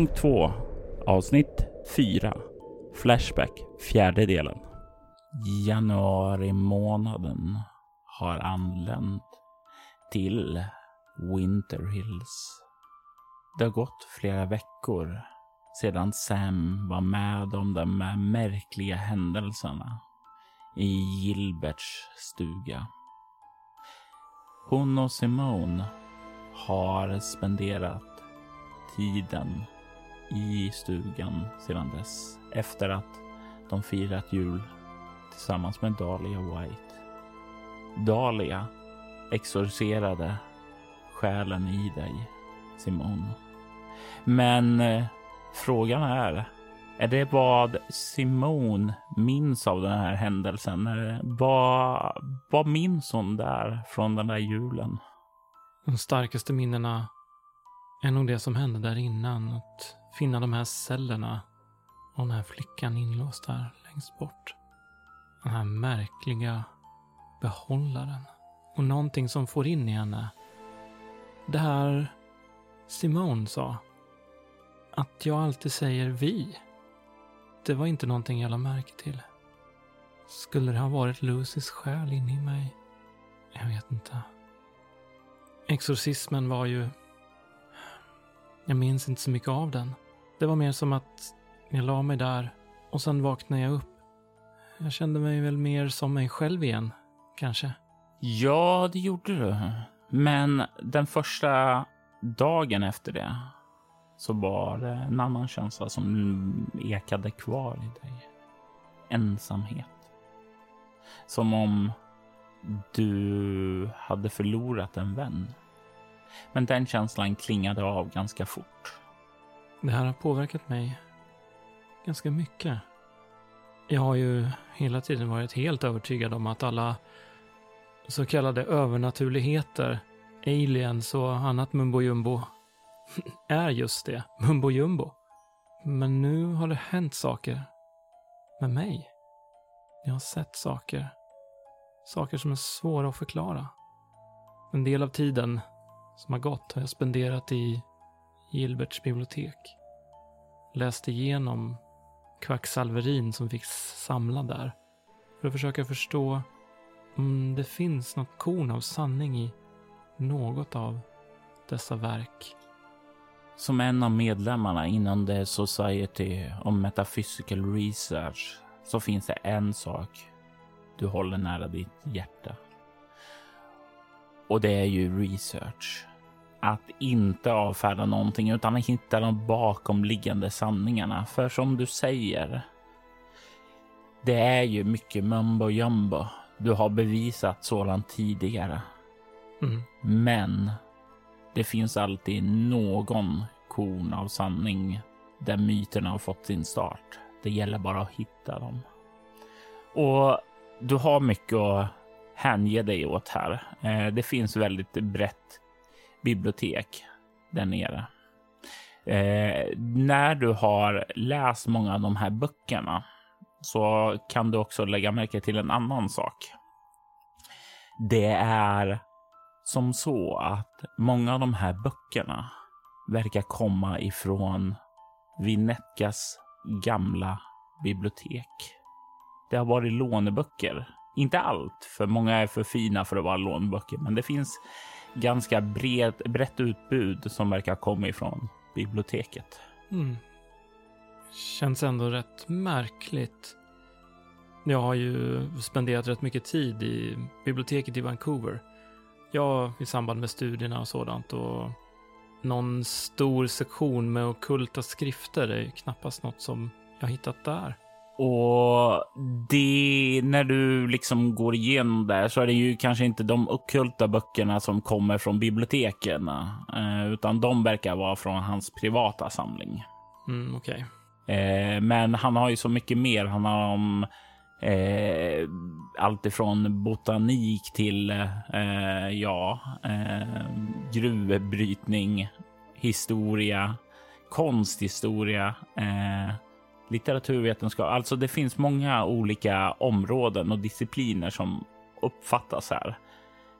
Säsong 2 Avsnitt 4 Flashback fjärde delen. Januari månaden har anlänt till Winter Hills. Det har gått flera veckor sedan Sam var med om de märkliga händelserna i Gilberts stuga. Hon och Simone har spenderat tiden i stugan sedan dess. Efter att de firat jul tillsammans med Dahlia White. Dahlia exorcerade själen i dig, Simon. Men eh, frågan är, är det vad Simon minns av den här händelsen? Vad, vad minns hon där från den där julen? De starkaste minnena är nog det som hände där innan. Att finna de här cellerna och den här flickan inlåst där längst bort. Den här märkliga behållaren. Och någonting som får in i henne. Det här Simone sa. Att jag alltid säger vi. Det var inte någonting jag lade märke till. Skulle det ha varit Lucys själ inne i mig? Jag vet inte. Exorcismen var ju jag minns inte så mycket av den. Det var mer som att jag la mig där och sen vaknade jag upp. Jag kände mig väl mer som mig själv igen, kanske. Ja, det gjorde du. Men den första dagen efter det så var det en annan känsla som ekade kvar i dig. Ensamhet. Som om du hade förlorat en vän. Men den känslan klingade av ganska fort. Det här har påverkat mig ganska mycket. Jag har ju hela tiden varit helt övertygad om att alla så kallade övernaturligheter, aliens och annat mumbo jumbo är just det, mumbo jumbo. Men nu har det hänt saker med mig. Jag har sett saker. Saker som är svåra att förklara. En del av tiden som har gått har jag spenderat i Gilberts bibliotek. Läst igenom kvacksalverin som fick samla där. För att försöka förstå om det finns något korn av sanning i något av dessa verk. Som en av medlemmarna inom The Society of Metaphysical Research så finns det en sak du håller nära ditt hjärta. Och det är ju research att inte avfärda någonting utan att hitta de bakomliggande sanningarna. För som du säger, det är ju mycket mumbo jumbo. Du har bevisat sådant tidigare. Mm. Men det finns alltid någon korn av sanning där myterna har fått sin start. Det gäller bara att hitta dem. Och du har mycket att hänge dig åt här. Eh, det finns väldigt brett bibliotek där nere. Eh, när du har läst många av de här böckerna så kan du också lägga märke till en annan sak. Det är som så att många av de här böckerna verkar komma ifrån Vinetkas gamla bibliotek. Det har varit låneböcker. Inte allt, för många är för fina för att vara låneböcker, men det finns ganska bred, brett utbud som verkar komma ifrån biblioteket. Mm. Känns ändå rätt märkligt. Jag har ju spenderat rätt mycket tid i biblioteket i Vancouver. Ja, i samband med studierna och sådant och någon stor sektion med okulta skrifter. Är knappast något som jag hittat där. Och det, när du liksom går igenom där så är det ju kanske inte de okulta böckerna som kommer från biblioteken, eh, utan de verkar vara från hans privata samling. Mm, Okej. Eh, men han har ju så mycket mer. Han har om eh, allt ifrån botanik till eh, ja, eh, gruvbrytning, historia, konsthistoria, eh, litteraturvetenskap. Alltså det finns många olika områden och discipliner som uppfattas här.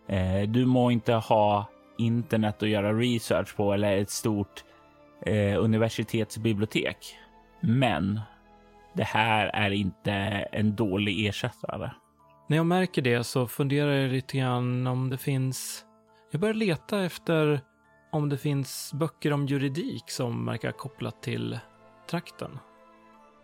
Eh, du må inte ha internet att göra research på eller ett stort eh, universitetsbibliotek. Men det här är inte en dålig ersättare. När jag märker det så funderar jag lite grann om det finns... Jag börjar leta efter om det finns böcker om juridik som verkar kopplat till trakten.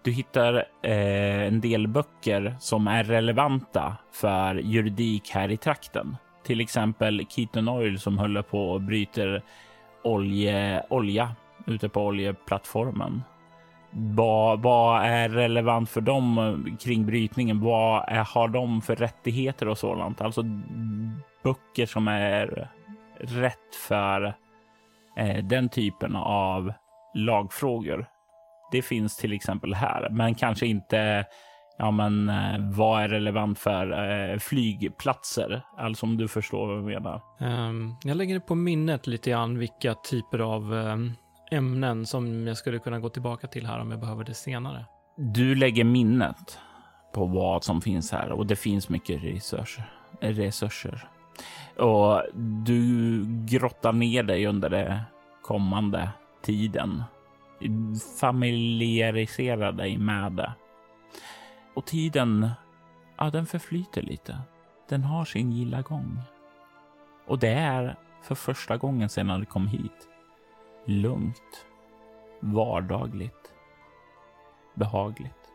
Du hittar eh, en del böcker som är relevanta för juridik här i trakten. Till exempel Keaton Oil som håller på och bryter olje, olja ute på oljeplattformen. Vad, vad är relevant för dem kring brytningen? Vad är, har de för rättigheter och sådant? Alltså böcker som är rätt för eh, den typen av lagfrågor. Det finns till exempel här, men kanske inte Ja, men eh, vad är relevant för eh, flygplatser? Alltså om du förstår vad jag menar. Ehm, jag lägger det på minnet lite grann vilka typer av ehm, ämnen som jag skulle kunna gå tillbaka till här om jag behöver det senare. Du lägger minnet på vad som finns här och det finns mycket resurser. resurser. Och du grottar ner dig under det kommande tiden. Familiarisera dig med det. Och tiden, ja, den förflyter lite. Den har sin gilla gång. Och det är för första gången sedan du kom hit. Lugnt. Vardagligt. Behagligt.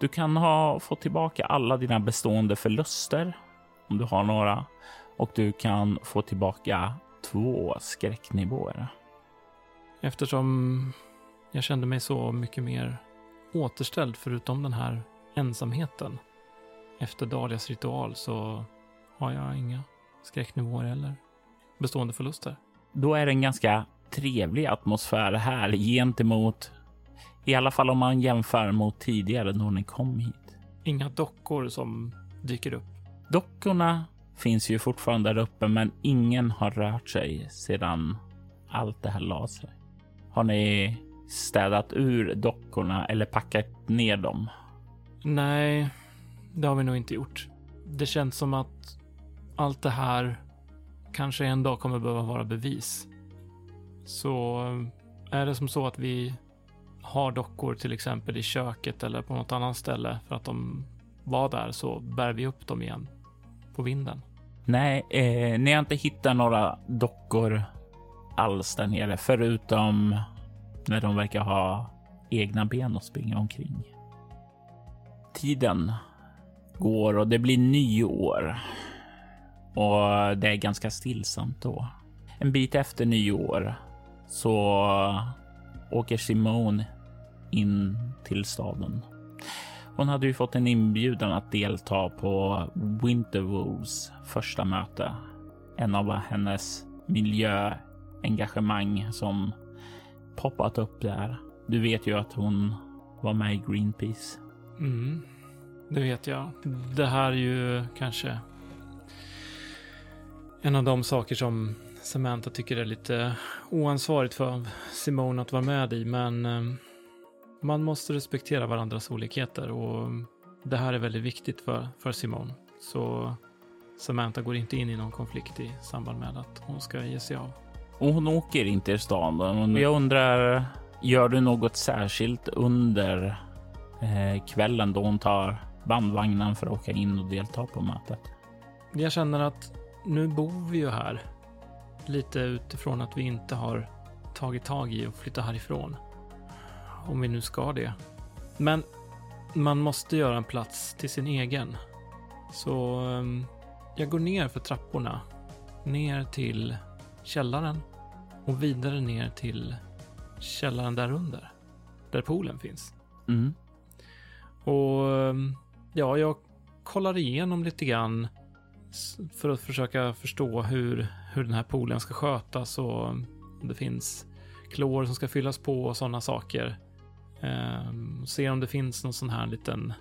Du kan ha fått tillbaka alla dina bestående förluster, om du har några, och du kan få tillbaka två skräcknivåer. Eftersom jag kände mig så mycket mer återställd förutom den här ensamheten efter Dalias ritual så har jag inga skräcknivåer eller bestående förluster. Då är det en ganska trevlig atmosfär här gentemot, i alla fall om man jämför mot tidigare då ni kom hit. Inga dockor som dyker upp. Dockorna finns ju fortfarande där uppe, men ingen har rört sig sedan allt det här la sig. Har ni städat ur dockorna eller packat ner dem? Nej, det har vi nog inte gjort. Det känns som att allt det här kanske en dag kommer behöva vara bevis. Så är det som så att vi har dockor till exempel i köket eller på något annat ställe för att de var där så bär vi upp dem igen på vinden. Nej, eh, ni har inte hittat några dockor alls där nere förutom när de verkar ha egna ben att springa omkring. Tiden går och det blir nyår. Och det är ganska stillsamt då. En bit efter nyår så åker Simone in till staden. Hon hade ju fått en inbjudan att delta på Winterwolves första möte. En av hennes miljö engagemang som poppat upp där. Du vet ju att hon var med i Greenpeace. Mm, det vet jag. Det här är ju kanske en av de saker som Samantha tycker är lite oansvarigt för Simone att vara med i, men eh, man måste respektera varandras olikheter och det här är väldigt viktigt för, för Simone. Så Samantha går inte in i någon konflikt i samband med att hon ska ge sig av. Och hon åker inte i stan. Jag undrar, gör du något särskilt under eh, kvällen då hon tar bandvagnen för att åka in och delta på mötet? Jag känner att nu bor vi ju här. Lite utifrån att vi inte har tagit tag i och flytta härifrån. Om vi nu ska det. Men man måste göra en plats till sin egen. Så um, jag går ner för trapporna. Ner till källaren. och vidare ner till källaren där under. Där poolen finns. Mm. Och ehm, ja, jag kollar igenom lite grann för att försöka förstå hur, hur den här poolen ska skötas och om det finns klor som ska fyllas på och sådana saker. Ehm, se om det finns någon sån här liten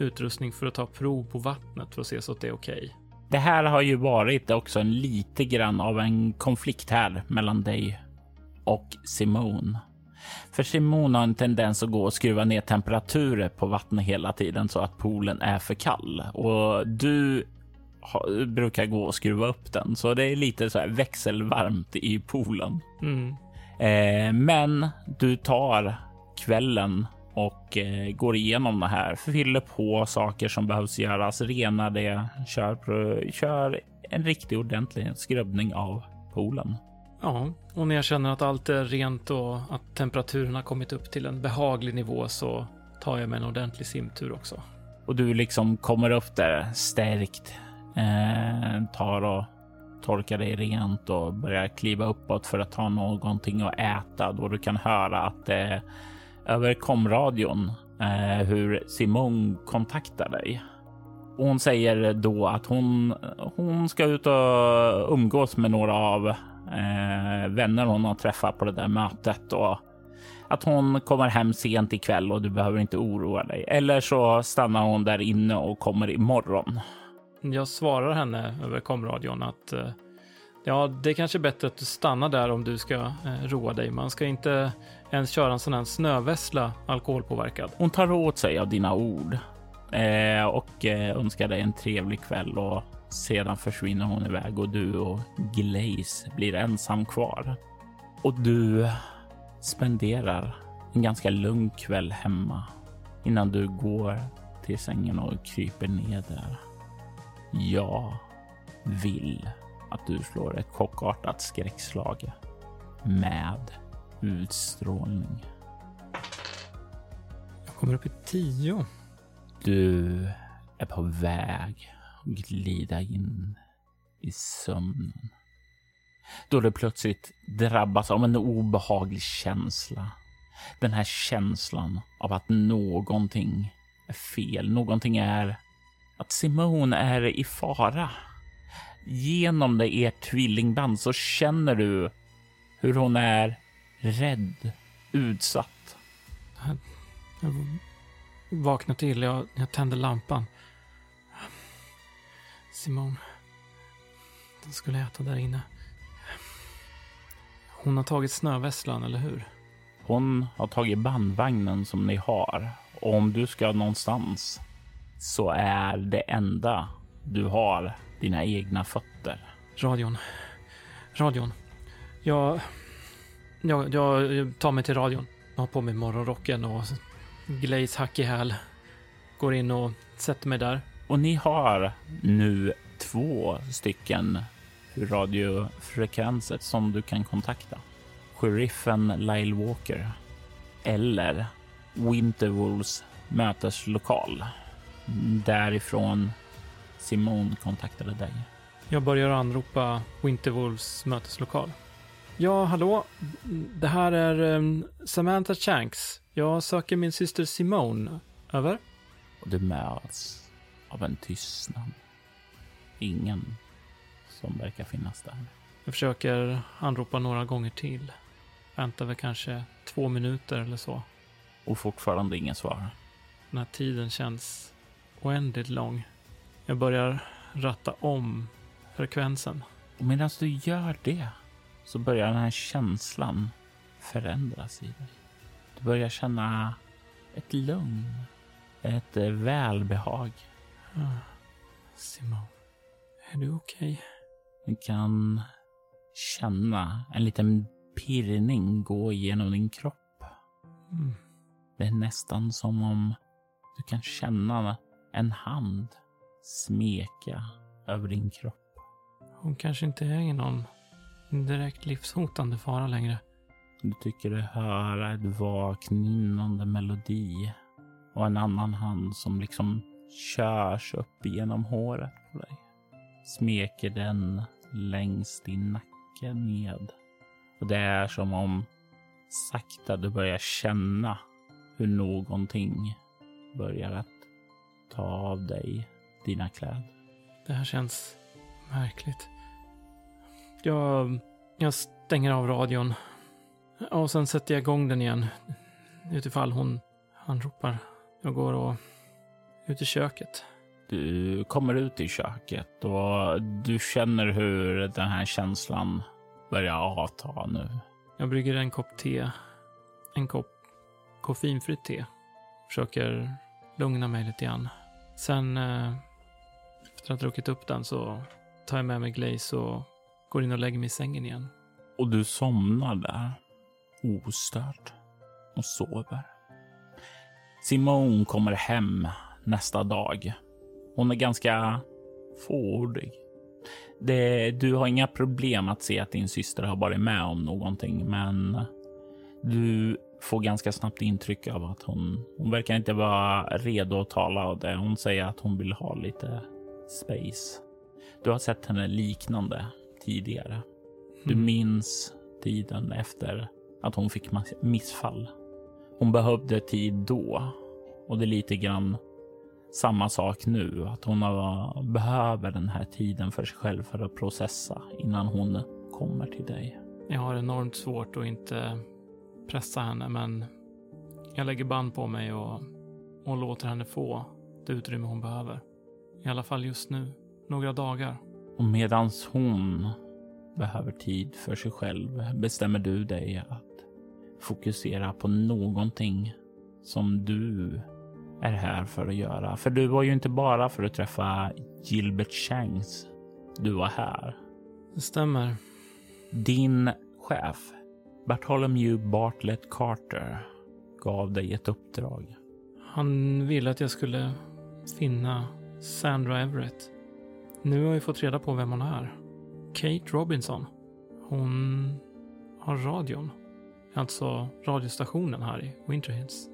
utrustning för att ta prov på vattnet för att se så att det är okej. Det här har ju varit också en lite grann av en konflikt här mellan dig och Simone. För Simone har en tendens att gå och skruva ner temperaturer på vattnet hela tiden så att poolen är för kall och du ha- brukar gå och skruva upp den. Så det är lite så här växelvarmt i poolen. Mm. Eh, men du tar kvällen och eh, går igenom det här, fyller på saker som behövs göras, renar det, kör, kör en riktig ordentlig skrubbning av poolen. Ja, och när jag känner att allt är rent och att temperaturen har kommit upp till en behaglig nivå så tar jag mig en ordentlig simtur också. Och du liksom kommer upp där stärkt, eh, tar och torkar dig rent och börjar kliva uppåt för att ta någonting att äta då du kan höra att eh, över komradion eh, hur Simon kontaktar dig. Och hon säger då att hon, hon ska ut och umgås med några av eh, vänner hon har träffat på det där mötet och att hon kommer hem sent ikväll och du behöver inte oroa dig. Eller så stannar hon där inne och kommer imorgon. Jag svarar henne över komradion att eh, ja, det är kanske bättre att du stannar där om du ska eh, roa dig. Man ska inte ens köra en sån här snövessla alkoholpåverkad. Hon tar åt sig av dina ord eh, och eh, önskar dig en trevlig kväll och sedan försvinner hon iväg och du och Glaze blir ensam kvar. Och du spenderar en ganska lugn kväll hemma innan du går till sängen och kryper ner där. Jag vill att du slår ett chockartat skräckslag med utstrålning. Jag kommer upp i tio. Du är på väg att glida in i sömnen. Då du plötsligt drabbas av en obehaglig känsla. Den här känslan av att någonting är fel. Någonting är att Simone är i fara. Genom det ert tvillingband så känner du hur hon är rädd, utsatt. Jag vaknar till, jag, jag tänder lampan. Simone. Den skulle äta där inne. Hon har tagit snövesslan, eller hur? Hon har tagit bandvagnen som ni har. Och om du ska någonstans så är det enda du har dina egna fötter. Radion. Radion. Jag, jag, jag tar mig till radion. Jag har på mig morgonrocken och glaze hack i häl. Går in och sätter mig där. Och ni har nu två stycken radiofrekvenser som du kan kontakta. Sheriffen Lyle Walker eller Winterwolves möteslokal. Därifrån Simone kontaktade dig. Jag börjar anropa Winterwolves möteslokal. Ja, hallå? Det här är um, Samantha Shanks. Jag söker min syster Simone. Över? och du möts av en tystnad. Ingen som verkar finnas där. Jag försöker anropa några gånger till. Väntar väl kanske två minuter eller så. Och fortfarande ingen svar. Den här tiden känns oändligt lång. Jag börjar ratta om frekvensen. Och medan du gör det så börjar den här känslan förändras i dig. Du börjar känna ett lugn, ett eh, välbehag. Ah, Simone, är du okej? Du kan känna en liten pirrning gå igenom din kropp. Mm. Det är nästan som om du kan känna en hand smeka över din kropp. Hon kanske inte är i någon direkt livshotande fara längre. Du tycker dig höra ett vagt nynnande melodi och en annan hand som liksom körs upp genom håret på dig. Smeker den längs din nacke ned. Och det är som om sakta du börjar känna hur någonting börjar att ta av dig dina kläder. Det här känns märkligt. Jag, jag stänger av radion. Och sen sätter jag igång den igen. Utifall hon anropar. Jag går och ut i köket. Du kommer ut i köket och du känner hur den här känslan börjar avta nu. Jag brygger en kopp te. En kopp koffeinfritt te. Försöker lugna mig lite grann. Sen eh, efter att ha druckit upp den så tar jag med mig Glaze och går in och lägger mig i sängen igen. Och du somnar där ostört och sover. Simone kommer hem nästa dag. Hon är ganska fåordig. Det, du har inga problem att se att din syster har varit med om någonting, men du får ganska snabbt intryck av att hon, hon verkar inte vara redo att tala av det. Hon säger att hon vill ha lite space. Du har sett henne liknande tidigare. Du Mm. minns tiden efter att hon fick missfall. Hon behövde tid då och det är lite grann samma sak nu. Att hon har, behöver den här tiden för sig själv för att processa innan hon kommer till dig. Jag har enormt svårt att inte pressa henne, men jag lägger band på mig och, och låter henne få det utrymme hon behöver. I alla fall just nu. Några dagar. Och medans hon behöver tid för sig själv bestämmer du dig att fokusera på någonting som du är här för att göra. För du var ju inte bara för att träffa Gilbert Shanks. Du var här. Det stämmer. Din chef, Bartholomew Bartlett Carter, gav dig ett uppdrag. Han ville att jag skulle finna Sandra Everett. Nu har jag fått reda på vem hon är. Kate Robinson. Hon har radion. Alltså radiostationen här i Winter Hills.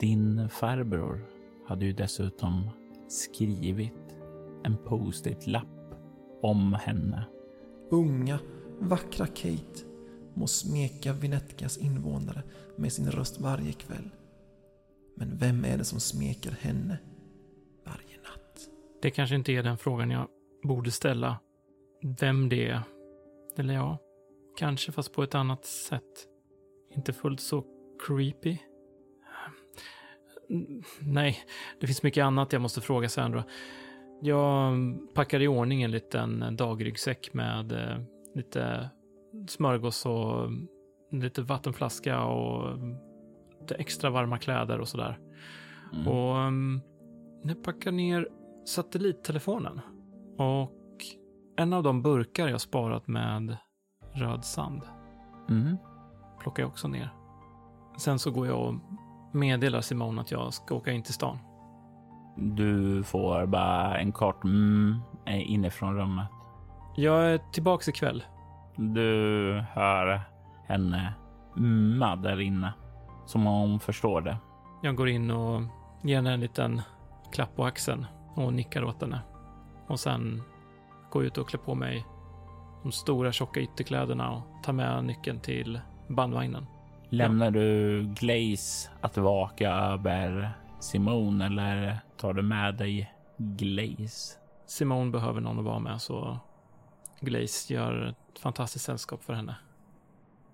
Din farbror hade ju dessutom skrivit en post-it-lapp om henne. Unga, vackra Kate må smeka Vinetkas invånare med sin röst varje kväll. Men vem är det som smeker henne? Det kanske inte är den frågan jag borde ställa. Vem det är. Eller ja, kanske fast på ett annat sätt. Inte fullt så creepy. Mm, Nej, det finns mycket annat jag måste fråga Sandra. Jag packar i ordning en liten dagryggsäck med eh, lite smörgås och lite vattenflaska och lite extra varma kläder och sådär. Mm. Och um, jag packar ner satellittelefonen. Och en av de burkar jag sparat med röd sand Mm. plockar jag också ner. Sen så går jag och meddelar Simone att jag ska åka in till stan. Du får bara en kort mm eh, inifrån rummet. Jag är tillbaks ikväll. Du hör henne mma där inne. Som om hon förstår det. Jag går in och ger henne en liten klapp på axeln och nickar åt henne. Och sen går jag ut och klär på mig de stora tjocka ytterkläderna och tar med nyckeln till bandvagnen. Lämnar du Glaze att vaka över Simone eller tar du med dig Glaze? Simone behöver någon att vara med så Glaze gör ett fantastiskt sällskap för henne.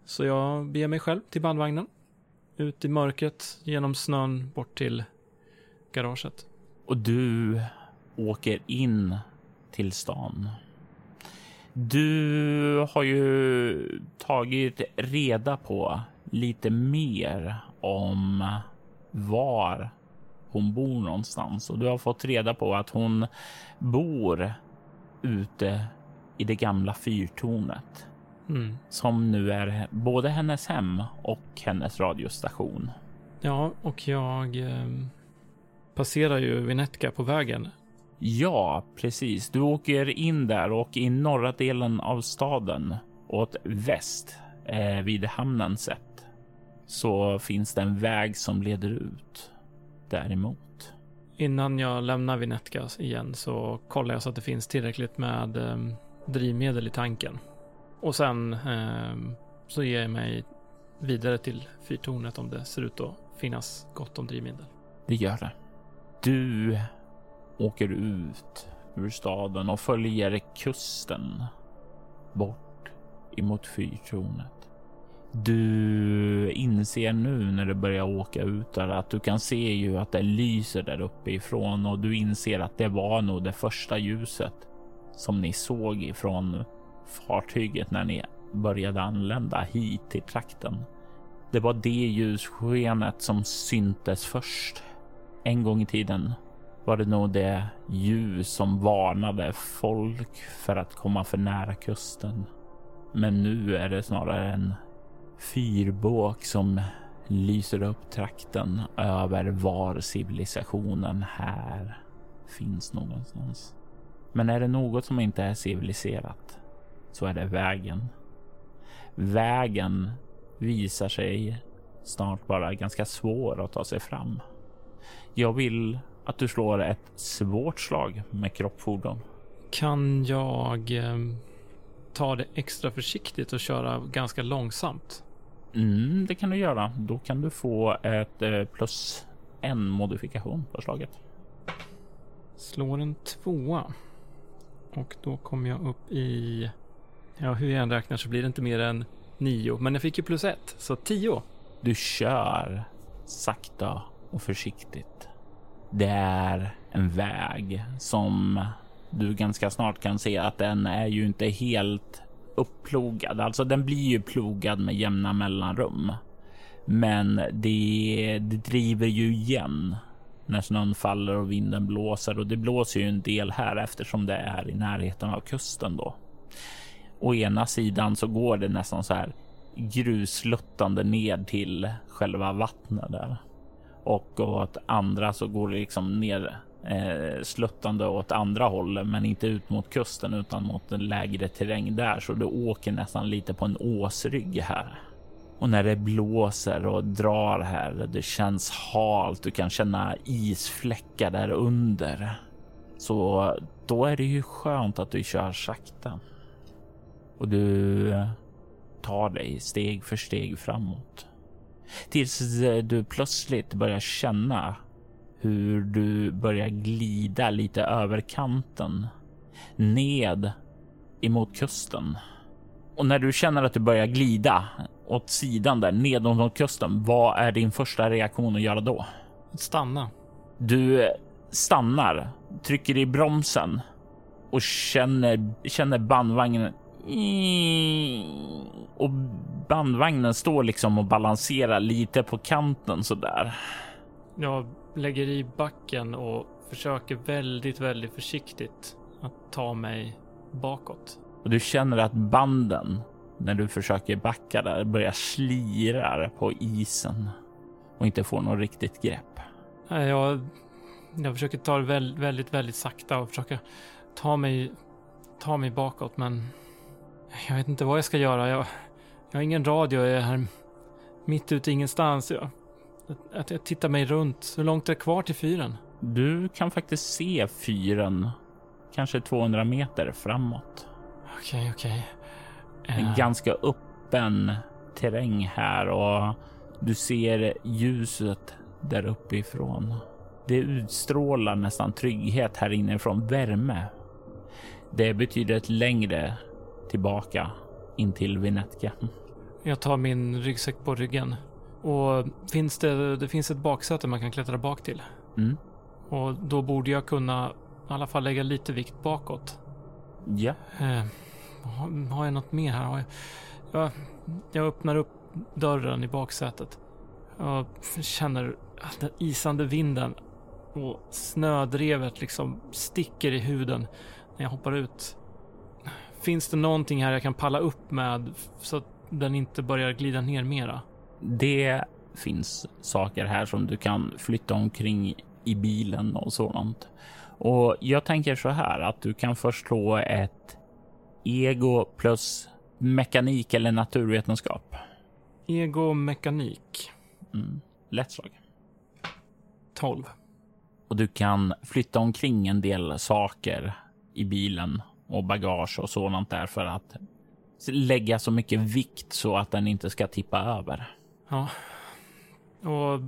Så jag beger mig själv till bandvagnen. Ut i mörkret, genom snön, bort till garaget. Och du åker in till stan. Du har ju tagit reda på lite mer om var hon bor någonstans och du har fått reda på att hon bor ute i det gamla fyrtornet Mm. som nu är både hennes hem och hennes radiostation. Ja, och jag eh, passerar ju Vinetka på vägen. Ja, precis. Du åker in där och i norra delen av staden åt väst eh, vid hamnen sett så finns det en väg som leder ut däremot. Innan jag lämnar Vinetka igen så kollar jag så att det finns tillräckligt med eh, drivmedel i tanken. Och sen eh, så ger jag mig vidare till fyrtornet om det ser ut att finnas gott om drivmedel. Det gör det. Du åker ut ur staden och följer kusten bort emot fyrtornet. Du inser nu när du börjar åka ut där att du kan se ju att det lyser där uppe ifrån och du inser att det var nog det första ljuset som ni såg ifrån fartyget när ni började anlända hit till trakten. Det var det ljusskenet som syntes först. En gång i tiden var det nog det ljus som varnade folk för att komma för nära kusten. Men nu är det snarare en fyrbåk som lyser upp trakten över var civilisationen här finns någonstans. Men är det något som inte är civiliserat så är det vägen. Vägen visar sig snart vara ganska svår att ta sig fram. Jag vill att du slår ett svårt slag med kroppfordon. Kan jag eh, ta det extra försiktigt och köra ganska långsamt? Mm, det kan du göra. Då kan du få ett eh, plus en modifikation på slaget. Slår en tvåa. Och då kommer jag upp i... Ja, hur jag än räknar så blir det inte mer än nio. Men jag fick ju plus ett, så tio. Du kör sakta och försiktigt. Det är en väg som du ganska snart kan se att den är ju inte helt upplogad. Alltså den blir ju plogad med jämna mellanrum. Men det, det driver ju igen när snön faller och vinden blåser och det blåser ju en del här eftersom det är i närheten av kusten då. Å ena sidan så går det nästan så här grusluttande ned till själva vattnet där och åt andra så går det liksom ner eh, sluttande åt andra hållet, men inte ut mot kusten utan mot en lägre terräng där, så du åker nästan lite på en åsrygg här. Och när det blåser och drar här, det känns halt. Du kan känna isfläckar där under. Så då är det ju skönt att du kör sakta. Och du eh, tar dig steg för steg framåt. Tills du plötsligt börjar känna hur du börjar glida lite över kanten ned emot kusten. Och när du känner att du börjar glida åt sidan där nedåt mot kusten, vad är din första reaktion att göra då? Stanna. Du stannar, trycker i bromsen och känner, känner bandvagnen och bandvagnen står liksom och balanserar lite på kanten så där. Jag lägger i backen och försöker väldigt, väldigt försiktigt att ta mig bakåt. Och du känner att banden när du försöker backa där börjar slira på isen och inte får något riktigt grepp. Jag, jag försöker ta det väldigt, väldigt, väldigt sakta och försöka ta mig, ta mig bakåt, men jag vet inte vad jag ska göra. Jag, jag har ingen radio, jag är här mitt ute ingenstans. Jag, att jag tittar mig runt. Hur långt är det kvar till fyren? Du kan faktiskt se fyren kanske 200 meter framåt. Okej, okay, okej. Okay. En uh... ganska öppen terräng här och du ser ljuset där uppifrån. Det utstrålar nästan trygghet här inifrån, värme. Det betyder ett längre tillbaka in till Vinetka. Jag tar min ryggsäck på ryggen. Och finns det, det finns ett baksäte man kan klättra bak till. Mm. Och då borde jag kunna i alla fall lägga lite vikt bakåt. Ja. Eh, har, har, jag något mer här? Jag, jag, jag öppnar upp dörren i baksätet. Jag känner den isande vinden och snödrevet liksom sticker i huden när jag hoppar ut. Finns det någonting här jag kan palla upp med så att den inte börjar glida ner mera? Det finns saker här som du kan flytta omkring i bilen och sådant. Och jag tänker så här att du kan förstå ett ego plus mekanik eller naturvetenskap. Ego mekanik. Mm. Lätt slag. 12. Och du kan flytta omkring en del saker i bilen och bagage och sådant där för att lägga så mycket vikt så att den inte ska tippa över. Ja, och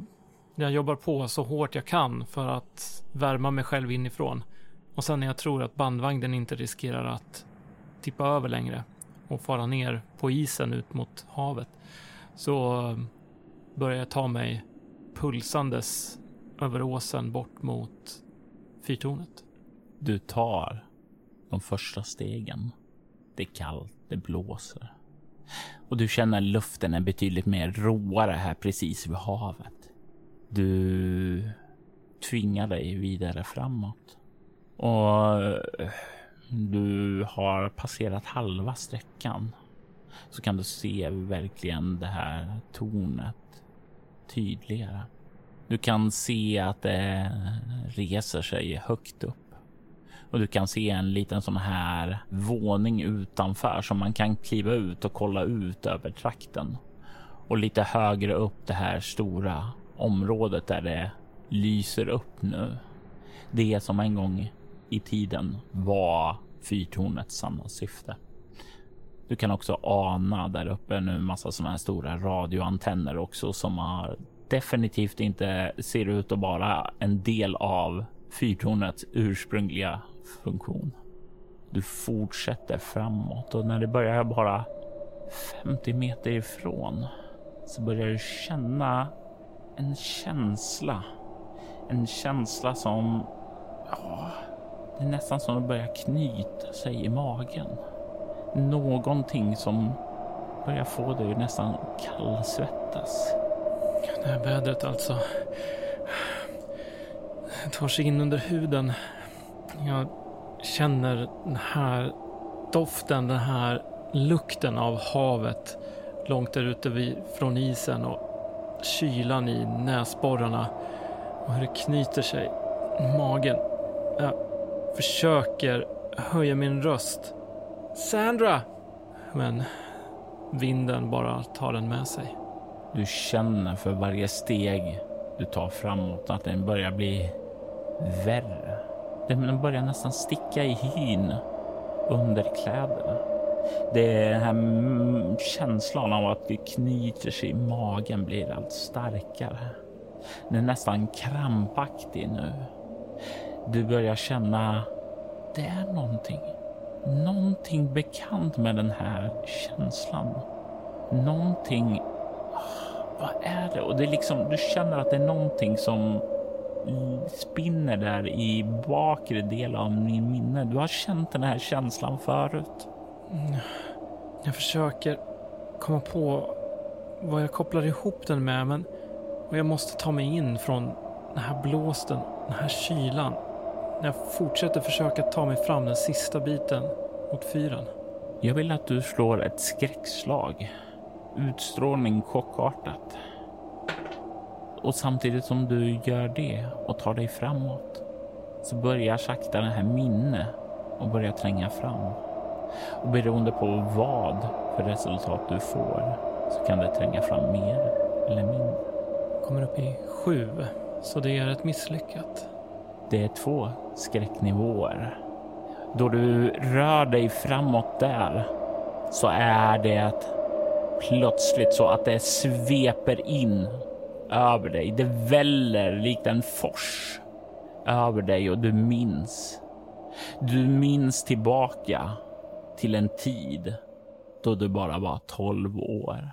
jag jobbar på så hårt jag kan för att värma mig själv inifrån. Och sen när jag tror att bandvagnen inte riskerar att tippa över längre och fara ner på isen ut mot havet så börjar jag ta mig pulsandes över åsen bort mot fyrtornet. Du tar de första stegen. Det är kallt, det blåser. Och du känner luften är betydligt mer råare här precis vid havet. Du tvingar dig vidare framåt. Och eh, du har passerat halva sträckan så kan du se verkligen det här tornet tydligare. Du kan se att det reser sig högt upp och du kan se en liten sån här våning utanför som man kan kliva ut och kolla ut över trakten. Och lite högre upp det här stora området där det lyser upp nu. Det som en gång i tiden var fyrtornets sanna syfte. Du kan också ana där uppe nu massa sådana här stora radioantenner också som har definitivt inte ser ut att vara en del av fyrtornets ursprungliga funktion. Du fortsätter framåt och när det börjar bara 50 meter ifrån så börjar du känna en känsla. En känsla som... Ja, det är nästan som att börja knyta sig i magen. Någonting som börjar få dig nästan kallsvettas. Det här vädret alltså. Det tar sig in under huden. Jag känner den här doften, den här lukten av havet långt där ute från isen och kylan i näsborrarna och hur det knyter sig i magen. Jag försöker höja min röst. Sandra! Men vinden bara tar den med sig. Du känner för varje steg du tar framåt att den börjar bli värre. Den börjar nästan sticka i hyn under kläderna. Det är den här känslan av att det knyter sig i magen blir allt starkare. Den är nästan krampaktig nu. Du börjar känna det är någonting. Någonting bekant med den här känslan. Någonting. Ah, vad är det? Och det är liksom, du känner att det är någonting som spinner där i bakre del av min minne. Du har känt den här känslan förut. Mm. Jag försöker komma på vad jag kopplar ihop den med, men jag måste ta mig in från den här blåsten, den här kylan. Jag fortsätter försöka ta mig fram den sista biten mot fyren. Jag vill att du slår ett skräckslag. Utstrålning chockartat. Och samtidigt som du gör det och tar dig framåt så börjar sakta det här minne och börjar tränga fram. Och beroende på vad för resultat du får så kan det tränga fram mer eller mindre. Kommer upp i sju, så det är ett misslyckat. Det är två skräcknivåer. Då du rör dig framåt där så är det plötsligt så att det sveper in över dig. Det väller likt en fors över dig och du minns. Du minns tillbaka till en tid då du bara var 12 år.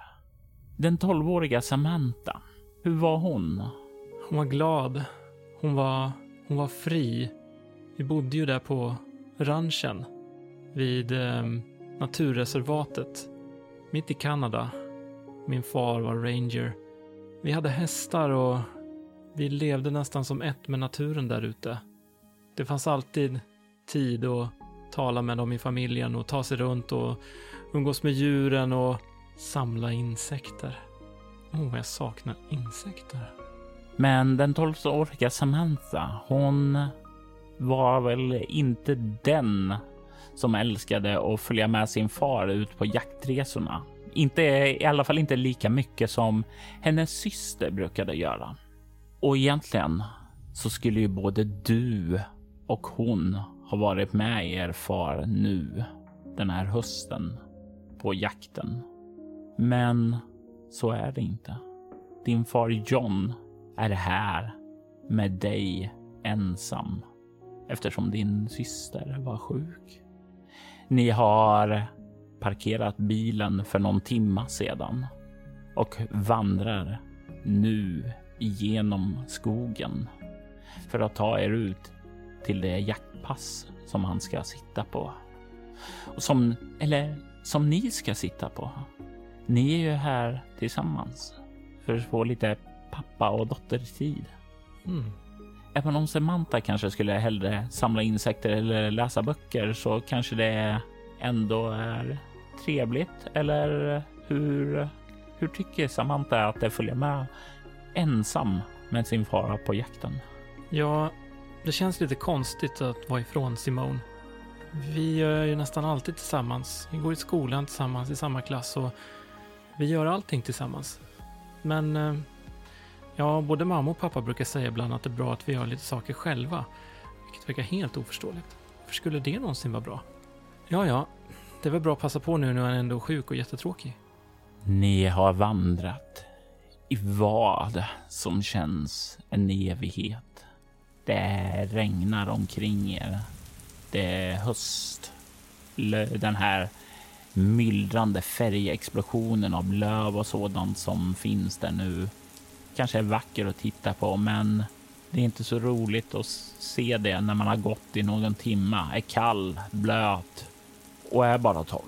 Den 12-åriga Samantha, hur var hon? Hon var glad. Hon var, hon var fri. Vi bodde ju där på ranchen vid eh, naturreservatet mitt i Kanada. Min far var ranger vi hade hästar och vi levde nästan som ett med naturen där ute. Det fanns alltid tid att tala med dem i familjen och ta sig runt och umgås med djuren och samla insekter. Åh, oh, jag saknar insekter. Men den tolvåriga Samantha, hon var väl inte den som älskade att följa med sin far ut på jaktresorna. Inte i alla fall inte lika mycket som hennes syster brukade göra. Och egentligen så skulle ju både du och hon ha varit med er far nu den här hösten på jakten. Men så är det inte. Din far John är här med dig ensam eftersom din syster var sjuk. Ni har parkerat bilen för någon timma sedan och vandrar nu igenom skogen för att ta er ut till det jaktpass som han ska sitta på. Och som, eller som ni ska sitta på. Ni är ju här tillsammans för att få lite pappa och dottertid. Mm. Även om Samantha kanske skulle hellre samla insekter eller läsa böcker så kanske det ändå är trevligt. Eller hur, hur tycker Samantha att det följer med ensam med sin fara på jakten? Ja, det känns lite konstigt att vara ifrån Simone. Vi gör ju nästan alltid tillsammans. Vi går i skolan tillsammans i samma klass och vi gör allting tillsammans. Men eh, ja, både mamma och pappa brukar säga ibland att det är bra att vi gör lite saker själva. Vilket verkar helt oförståeligt. Varför skulle det någonsin vara bra? Ja, ja, det är väl bra att passa på nu när han ändå är sjuk och jättetråkig. Ni har vandrat i vad som känns en evighet. Det regnar omkring er. Det är höst. Den här myllrande färgexplosionen av löv och sådant som finns där nu kanske är vacker att titta på, men det är inte så roligt att se det när man har gått i någon timma, är kall, blöt och är bara 12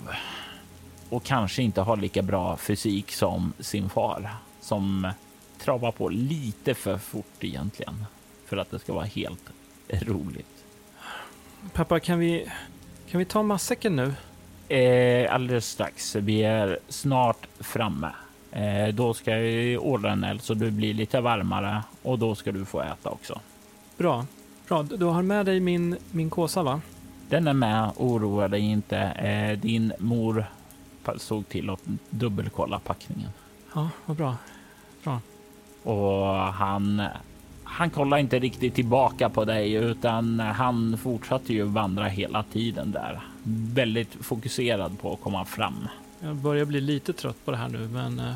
och kanske inte har lika bra fysik som sin far som travar på lite för fort egentligen för att det ska vara helt roligt. Pappa, kan vi, kan vi ta matsäcken nu? Eh, alldeles strax. Vi är snart framme. Eh, då ska jag ordna en eld så du blir lite varmare och då ska du få äta också. Bra. Bra, du har med dig min, min kåsa va? Den är med, oroa dig inte. Eh, din mor såg till att dubbelkolla packningen. Ja, vad bra. Och han, han kollar inte riktigt tillbaka på dig utan han fortsatte ju vandra hela tiden där. Väldigt fokuserad på att komma fram. Jag börjar bli lite trött på det här nu, men eh,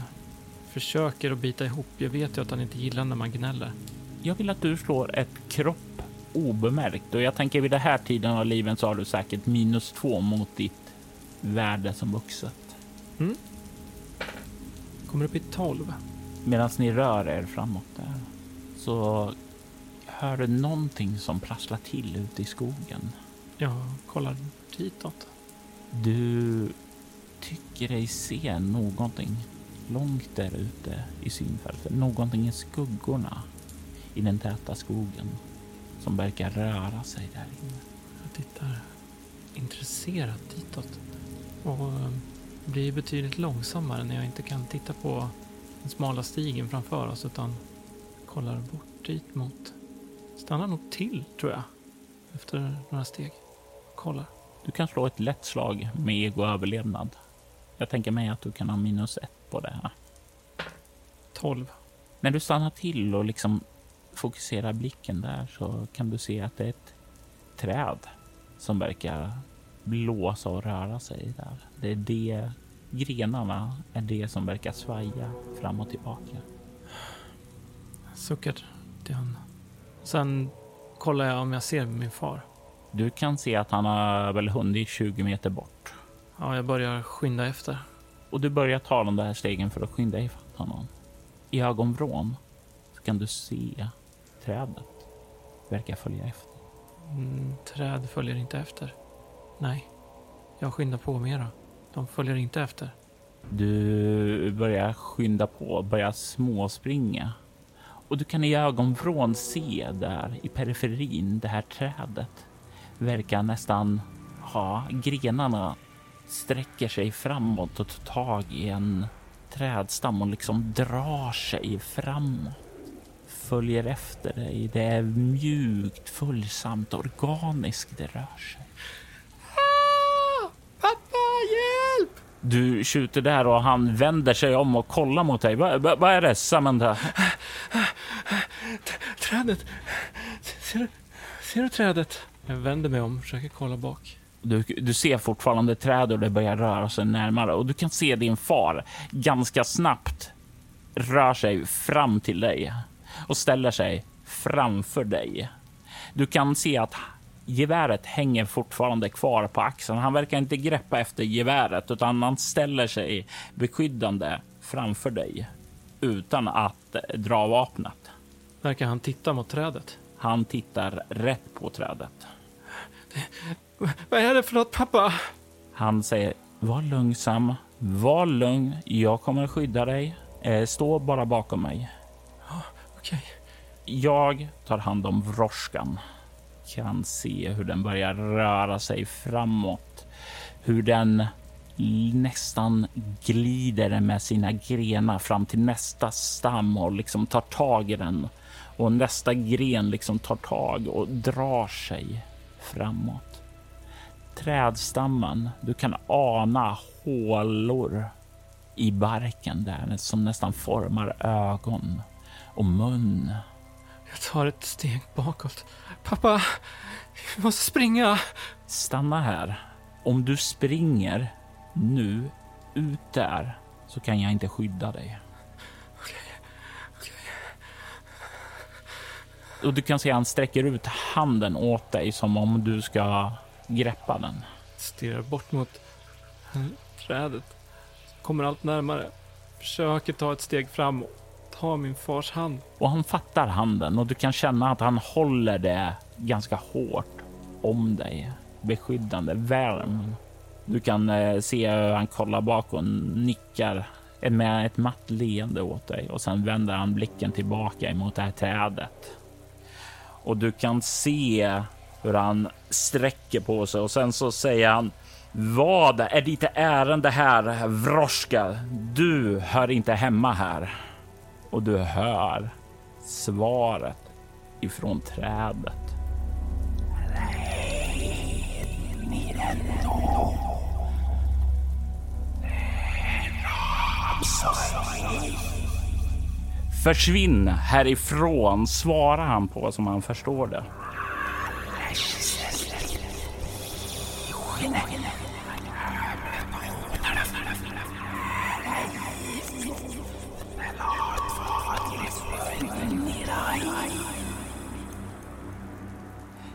försöker att bita ihop. Jag vet ju att han inte gillar när man gnäller. Jag vill att du slår ett kropp obemärkt och jag tänker vid den här tiden av livet så har du säkert minus två mot ditt värde som vuxet. Kommer upp i 12. Medan ni rör er framåt där så hör du någonting som prasslar till ute i skogen. Jag kollar ditåt. Du tycker dig se någonting långt där ute i synfältet. Någonting i skuggorna i den täta skogen som verkar röra sig där inne. Jag tittar intresserat ditåt. Och eh, blir betydligt långsammare när jag inte kan titta på den smala stigen framför oss utan kollar bort dit mot. Stannar nog till tror jag. Efter några steg. Kollar. Du kan slå ett lätt slag med ego överlevnad. Jag tänker mig att du kan ha minus ett på det här. 12. När du stannar till och liksom fokuserar blicken där så kan du se att det är ett träd som verkar blåsa och röra sig där. Det är det, grenarna är det som verkar svaja fram och tillbaka. Suckar till han. Sen kollar jag om jag ser min far. Du kan se att han har väl hunnit 20 meter bort Ja, jag börjar skynda efter. och du börjar ta de där stegen för att skynda ifatt honom. I ögonvrån så kan du se trädet verkar följa efter. Mm, träd följer inte efter. Nej, jag skyndar på mera. De följer inte efter. Du börjar skynda på, börjar småspringa. Och du kan i ögonvrån se där i periferin, det här trädet verkar nästan ha grenarna sträcker sig framåt och tar tag i en trädstam och liksom drar sig framåt. Följer efter dig. Det är mjukt, följsamt, organiskt det rör sig. Pappa, hjälp! Du skjuter där och han vänder sig om och kollar mot dig. Vad vad- vad är det, Samantha? Trädet! Ser du, ser du trädet? Jag vänder mig om, försöker kolla bak. Du, du ser fortfarande träd och det börjar röra sig närmare och du kan se din far ganska snabbt rör sig fram till dig och ställer sig framför dig. Du kan se att geväret hänger fortfarande kvar på axeln. Han verkar inte greppa efter geväret utan han ställer sig beskyddande framför dig utan att dra vapnet. Verkar han titta mot trädet? Han tittar rätt på trädet. Vad är det för något pappa? Han säger var lugnsam, var lugn. Jag kommer skydda dig. Eh, stå bara bakom mig. Okej. Okay. Jag tar hand om Vroskan. Kan se hur den börjar röra sig framåt. Hur den nästan glider med sina grenar fram till nästa stam och liksom tar tag i den. Och nästa gren liksom tar tag och drar sig framåt. Trädstammen, du kan ana hålor i barken där som nästan formar ögon och mun. Jag tar ett steg bakåt. Pappa, vi måste springa. Stanna här. Om du springer nu ut där så kan jag inte skydda dig. Okej. Okej. Och du kan se han sträcker ut handen åt dig som om du ska greppa den. Stirrar bort mot trädet. Kommer allt närmare. Försöker ta ett steg fram och ta min fars hand. Och han fattar handen och du kan känna att han håller det ganska hårt om dig. Beskyddande, värm. Du kan eh, se hur han kollar bak och nickar med ett matt leende åt dig och sen vänder han blicken tillbaka emot det här trädet. Och du kan se hur han sträcker på sig och sen så säger han vad är ditt ärende här, Vroska? Du hör inte hemma här. Och du hör svaret ifrån trädet. Försvinn härifrån, svarar han på som han förstår det.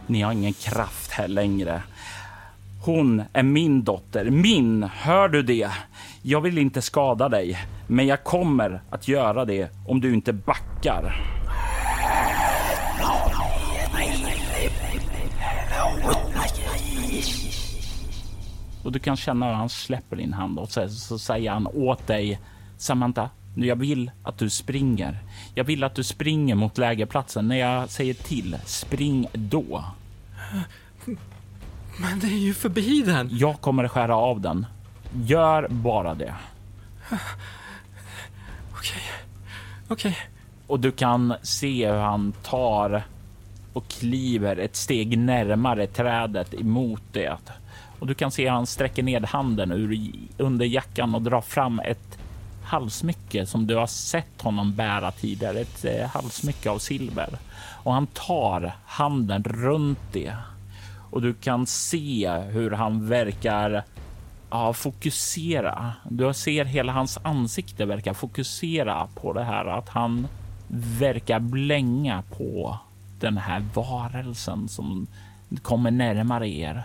Ni har ingen kraft här längre. Hon är min dotter, min, hör du det? Jag vill inte skada dig, men jag kommer att göra det om du inte backar. Och du kan känna hur han släpper din hand och så, så säger han åt dig, Samantha, jag vill att du springer. Jag vill att du springer mot lägerplatsen. När jag säger till, spring då. Men det är ju förbi den. Jag kommer att skära av den. Gör bara det. Okej. Okej. Och du kan se hur han tar och kliver ett steg närmare trädet emot det. Och du kan se hur han sträcker ned handen ur under jackan och drar fram ett halsmycke som du har sett honom bära tidigare. Ett eh, halsmycke av silver. Och han tar handen runt det. Och du kan se hur han verkar ja, fokusera. Du ser hela hans ansikte verkar fokusera på det här att han verkar blänga på den här varelsen som kommer närmare er.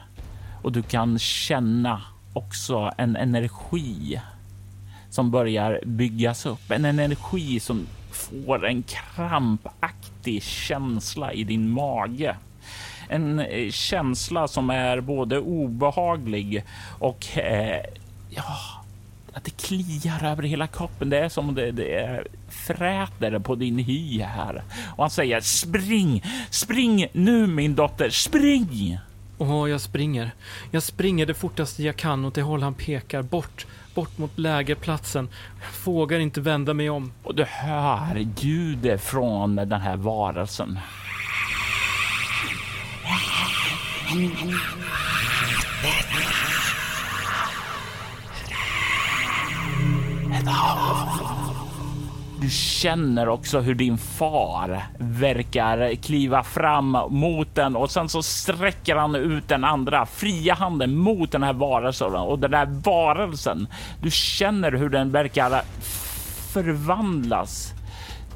Och du kan känna också en energi som börjar byggas upp. En energi som får en krampaktig känsla i din mage. En eh, känsla som är både obehaglig och eh, ja, att det kliar över hela kroppen. Det är som det, det är fräter på din hy här. Och han säger spring, spring nu min dotter, spring! Åh, jag springer. Jag springer det fortaste jag kan åt det håll han pekar, bort, bort mot lägerplatsen. Jag vågar inte vända mig om. Och du hör ljudet från den här varelsen. Du känner också hur din far verkar kliva fram mot den och sen så sträcker han ut den andra fria handen mot den här varelsen och den där varelsen. Du känner hur den verkar förvandlas.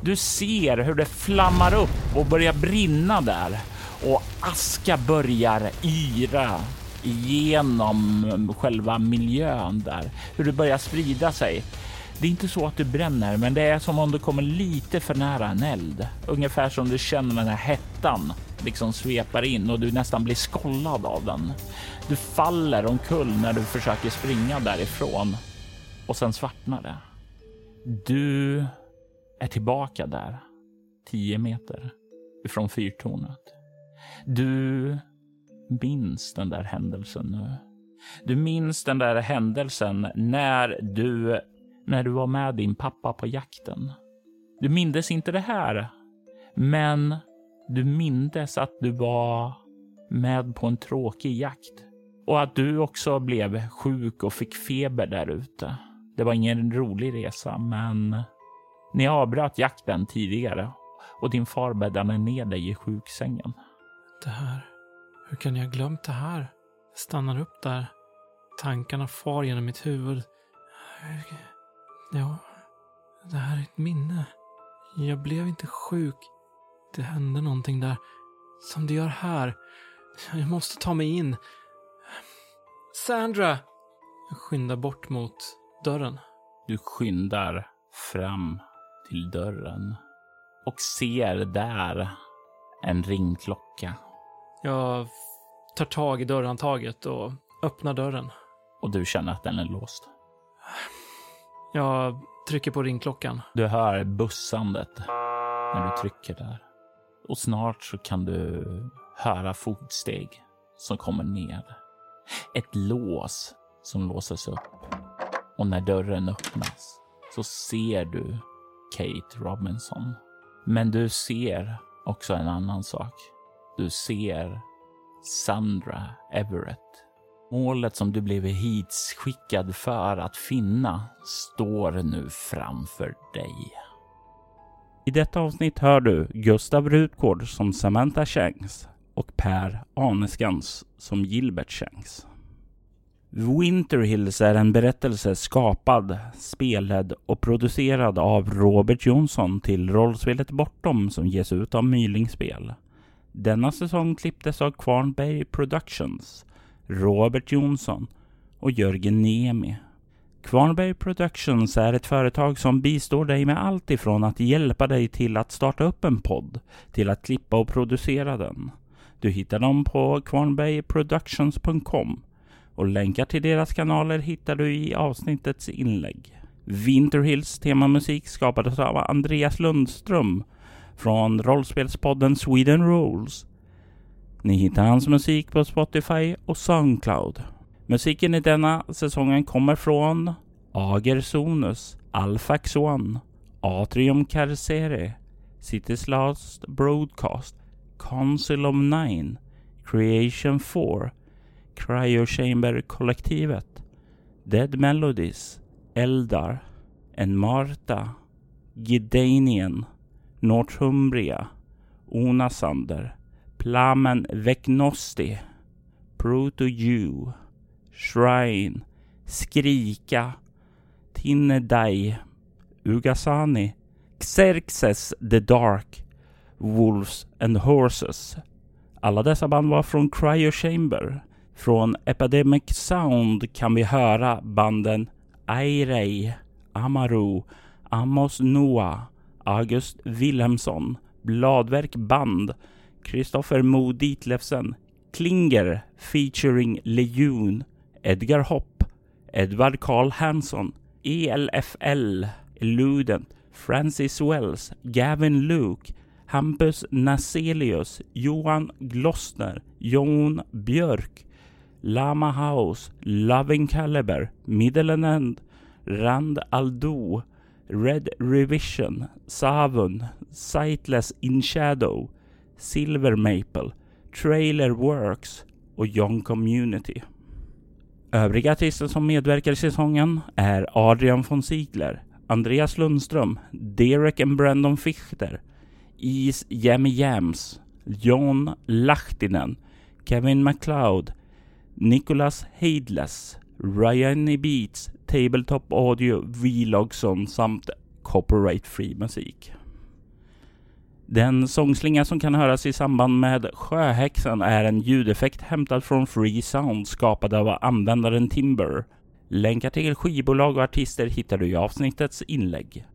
Du ser hur det flammar upp och börjar brinna där och aska börjar yra genom själva miljön där. Hur det börjar sprida sig. Det är inte så att du bränner, men det är som om du kommer lite för nära en eld. Ungefär som du känner den här hettan liksom svepar in och du nästan blir skollad av den. Du faller omkull när du försöker springa därifrån och sen svartnar det. Du är tillbaka där, tio meter ifrån fyrtornet. Du minns den där händelsen nu. Du minns den där händelsen när du, när du var med din pappa på jakten. Du mindes inte det här, men du mindes att du var med på en tråkig jakt och att du också blev sjuk och fick feber där ute. Det var ingen rolig resa, men ni avbröt jakten tidigare och din far bäddade ner dig i sjuksängen. Det här. Hur kan jag ha glömt det här? Jag stannar upp där. Tankarna far genom mitt huvud. Ja, det här är ett minne. Jag blev inte sjuk. Det hände någonting där. Som det gör här. Jag måste ta mig in. Sandra! Jag skyndar bort mot dörren. Du skyndar fram till dörren och ser där en ringklocka. Jag tar tag i dörrhandtaget och öppnar dörren. Och du känner att den är låst. Jag trycker på ringklockan. Du hör bussandet när du trycker där. Och snart så kan du höra fotsteg som kommer ner. Ett lås som låses upp. Och när dörren öppnas så ser du Kate Robinson. Men du ser också en annan sak. Du ser Sandra Everett. Målet som du blev hitskickad för att finna står nu framför dig. I detta avsnitt hör du Gustav Rutgård som Samantha Shanks och Per Aneskans som Gilbert Shanks. Winter Hills är en berättelse skapad, spelad och producerad av Robert Jonsson till rollspelet Bortom som ges ut av Mylingspel. Denna säsong klipptes av Kvarnberg Productions, Robert Jonsson och Jörgen Niemi. Kvarnberg Productions är ett företag som bistår dig med allt ifrån att hjälpa dig till att starta upp en podd till att klippa och producera den. Du hittar dem på kvarnbergproductions.com och länkar till deras kanaler hittar du i avsnittets inlägg. Winterhills temamusik skapades av Andreas Lundström från rollspelspodden Sweden Rules. Ni hittar hans musik på Spotify och Soundcloud. Musiken i denna säsongen kommer från Ager Sonus, Alfax One, Atrium Carcere, Cities Last Broadcast, Council of Nine, Creation 4, Cryo Chamber-kollektivet, Dead Melodies, Eldar, En Marta, Gidanien, Northumbria, Onasander, Plamen Vecnosti, Proto You, Shrine, Skrika, Tinnedai, Ugasani, Xerxes the Dark, Wolves and Horses. Alla dessa band var från Cryo Chamber. Från Epidemic Sound kan vi höra banden Airei, Amaru, Amos Noah, August Wilhelmsson, Bladverk Band, Kristoffer Mo Ditlevsen, Klinger featuring Lejun, Edgar Hopp, Edvard Karl Hansson, ELFL, Eludent, Francis Wells, Gavin Luke, Hampus Naselius, Johan Glossner, Jon Björk, Lama House, Loving Caliber, Middle and End, Rand Aldo, Red Revision, Savun, Sightless In Shadow, Silver Maple, Trailer Works och Young Community. Övriga artister som medverkar i säsongen är Adrian von Ziegler, Andreas Lundström, Derek and Brandon Fichter, Is Jammy Jams, John Lahtinen, Kevin MacLeod, Nicholas Heidless, Ryan E. Beats, Tabletop Audio, Vlogson samt Copyright Free musik. Den sångslinga som kan höras i samband med Sjöhäxan är en ljudeffekt hämtad från Free Sound skapad av användaren Timber. Länkar till skivbolag och artister hittar du i avsnittets inlägg.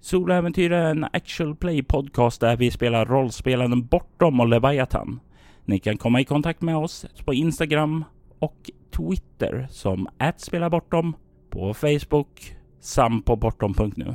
Soläventyr är en actual play podcast där vi spelar rollspelaren Bortom och Leviathan. Ni kan komma i kontakt med oss på Instagram och Twitter som @spelabortom, på Facebook samt på bortom.nu.